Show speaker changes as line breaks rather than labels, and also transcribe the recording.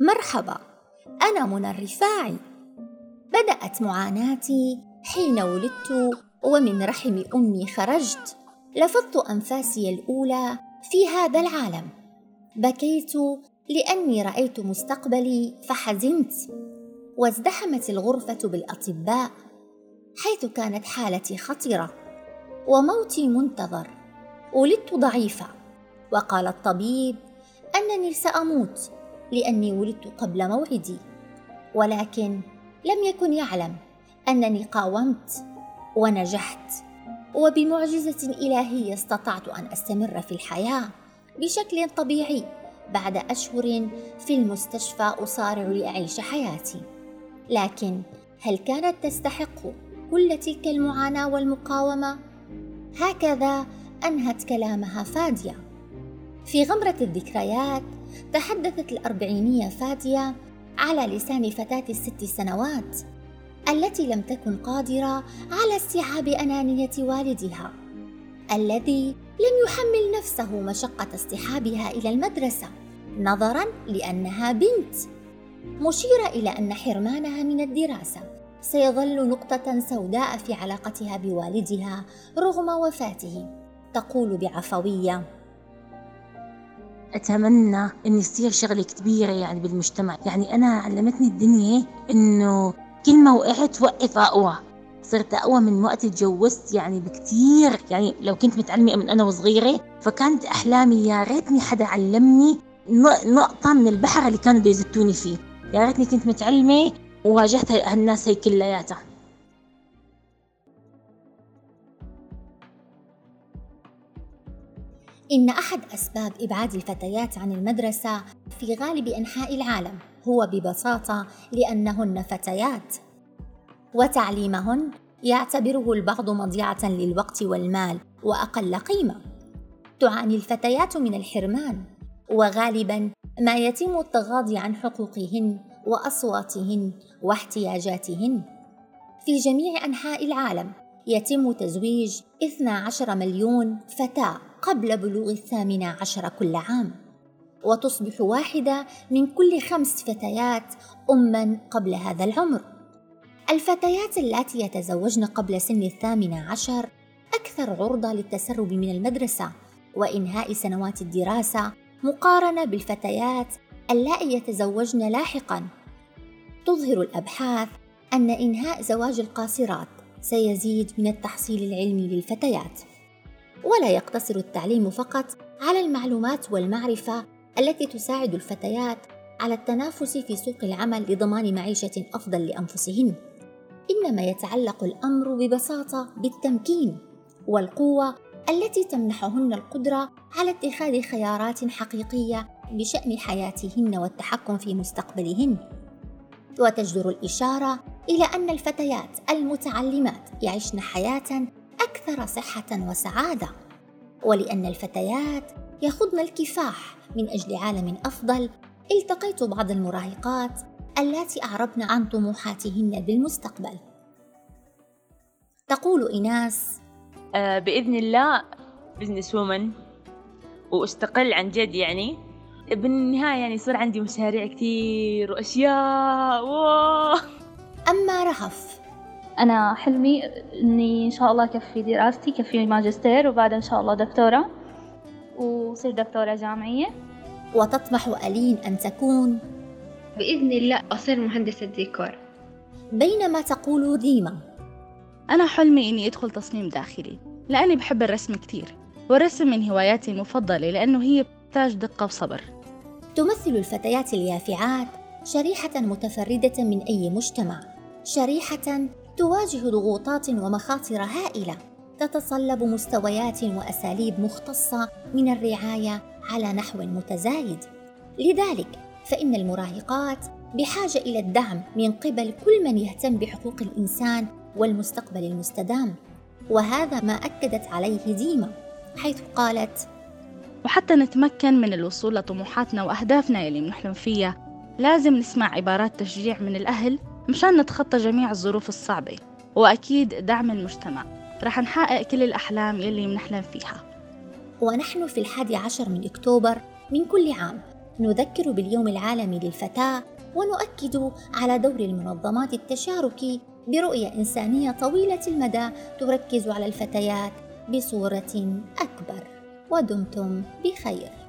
مرحبا أنا منى الرفاعي. بدأت معاناتي حين ولدت ومن رحم أمي خرجت. لفظت أنفاسي الأولى في هذا العالم. بكيت لأني رأيت مستقبلي فحزنت. وازدحمت الغرفة بالأطباء حيث كانت حالتي خطرة وموتي منتظر. ولدت ضعيفة. وقال الطبيب أنني سأموت. لأني ولدت قبل موعدي ولكن لم يكن يعلم أنني قاومت ونجحت. وبمعجزة إلهية استطعت أن أستمر في الحياة بشكل طبيعي بعد أشهر في المستشفى أصارع لأعيش حياتي. لكن هل كانت تستحق كل تلك المعاناة والمقاومة؟ هكذا أنهت كلامها فادية. في غمرة الذكريات تحدثت الأربعينية فادية على لسان فتاة الست سنوات التي لم تكن قادرة على استيعاب أنانية والدها الذي لم يحمل نفسه مشقة اصطحابها إلى المدرسة نظرا لأنها بنت مشيرة إلى أن حرمانها من الدراسة. سيظل نقطة سوداء في علاقتها بوالدها رغم وفاته تقول بعفوية.
أتمنى أن يصير شغلة كبيرة يعني بالمجتمع. يعني أنا علمتني الدنيا أنه كل ما وقعت وقف أقوى. صرت أقوى من وقت تجوزت يعني بكتير. يعني لو كنت متعلمة من أنا وصغيرة فكانت أحلامي يا ريتني حدا علمني نقطة من البحر اللي كانوا بيزتوني فيه. يا ريتني كنت متعلمة وواجهت هالناس هي كلياتها.
إن أحد أسباب إبعاد الفتيات عن المدرسة في غالب أنحاء العالم هو ببساطة لأنهن فتيات. وتعليمهن يعتبره البعض مضيعة للوقت والمال وأقل قيمة. تعاني الفتيات من الحرمان وغالبا ما يتم التغاضي عن حقوقهن وأصواتهن واحتياجاتهن. في جميع أنحاء العالم يتم تزويج 12 مليون فتاة. قبل بلوغ الثامنة عشر كل عام وتصبح واحدة من كل خمس فتيات أما قبل هذا العمر. الفتيات اللاتي يتزوجن قبل سن الثامنة عشر أكثر عرضة للتسرب من المدرسة وإنهاء سنوات الدراسة مقارنة بالفتيات اللائي يتزوجن لاحقا. تظهر الأبحاث أن إنهاء زواج القاصرات سيزيد من التحصيل العلمي للفتيات. ولا يقتصر التعليم فقط على المعلومات والمعرفة التي تساعد الفتيات على التنافس في سوق العمل لضمان معيشة أفضل لأنفسهن إنما يتعلق الأمر ببساطة بالتمكين والقوة التي تمنحهن القدرة على اتخاذ خيارات حقيقية بشأن حياتهن والتحكم في مستقبلهن. وتجدر الإشارة إلى أن الفتيات المتعلمات يعيشن حياة أكثر صحة وسعادة، ولأن الفتيات يخضن الكفاح من أجل عالم أفضل، التقيت بعض المراهقات اللاتي أعربن عن طموحاتهن بالمستقبل. تقول إيناس:
آه، بإذن الله business woman وأستقل عن جد يعني بالنهاية يعني يصير عندي مشاريع كثير وأشياء wow.
أما رهف
أنا حلمي إني إن شاء الله كفي دراستي كفي ماجستير وبعدها إن شاء الله دكتورة وصير دكتورة جامعية.
وتطمح ألين أن تكون.
بإذن الله أصير مهندسة ديكور
بينما تقول ديما.
أنا حلمي إني أدخل تصميم داخلي لأني بحب الرسم كتير والرسم من هواياتي المفضلة لأنه هي بتحتاج دقة وصبر.
تمثل الفتيات اليافعات شريحة متفردة من أي مجتمع شريحة تواجه ضغوطات ومخاطر هائلة تتصلب مستويات وأساليب مختصة من الرعاية على نحو متزايد. لذلك فإن المراهقات بحاجة إلى الدعم من قبل كل من يهتم بحقوق الإنسان والمستقبل المستدام وهذا ما أكدت عليه ديما حيث قالت
وحتى نتمكن من الوصول لطموحاتنا وأهدافنا يلي بنحلم فيها لازم نسمع عبارات تشجيع من الأهل مشان نتخطى جميع الظروف الصعبة وأكيد دعم المجتمع. رح نحقق كل الأحلام يلي منحلم فيها.
ونحن في الحادي عشر من أكتوبر من كل عام نذكر باليوم العالمي للفتاة ونؤكد على دور المنظمات التشاركي برؤية إنسانية طويلة المدى تركز على الفتيات بصورة أكبر. ودمتم بخير.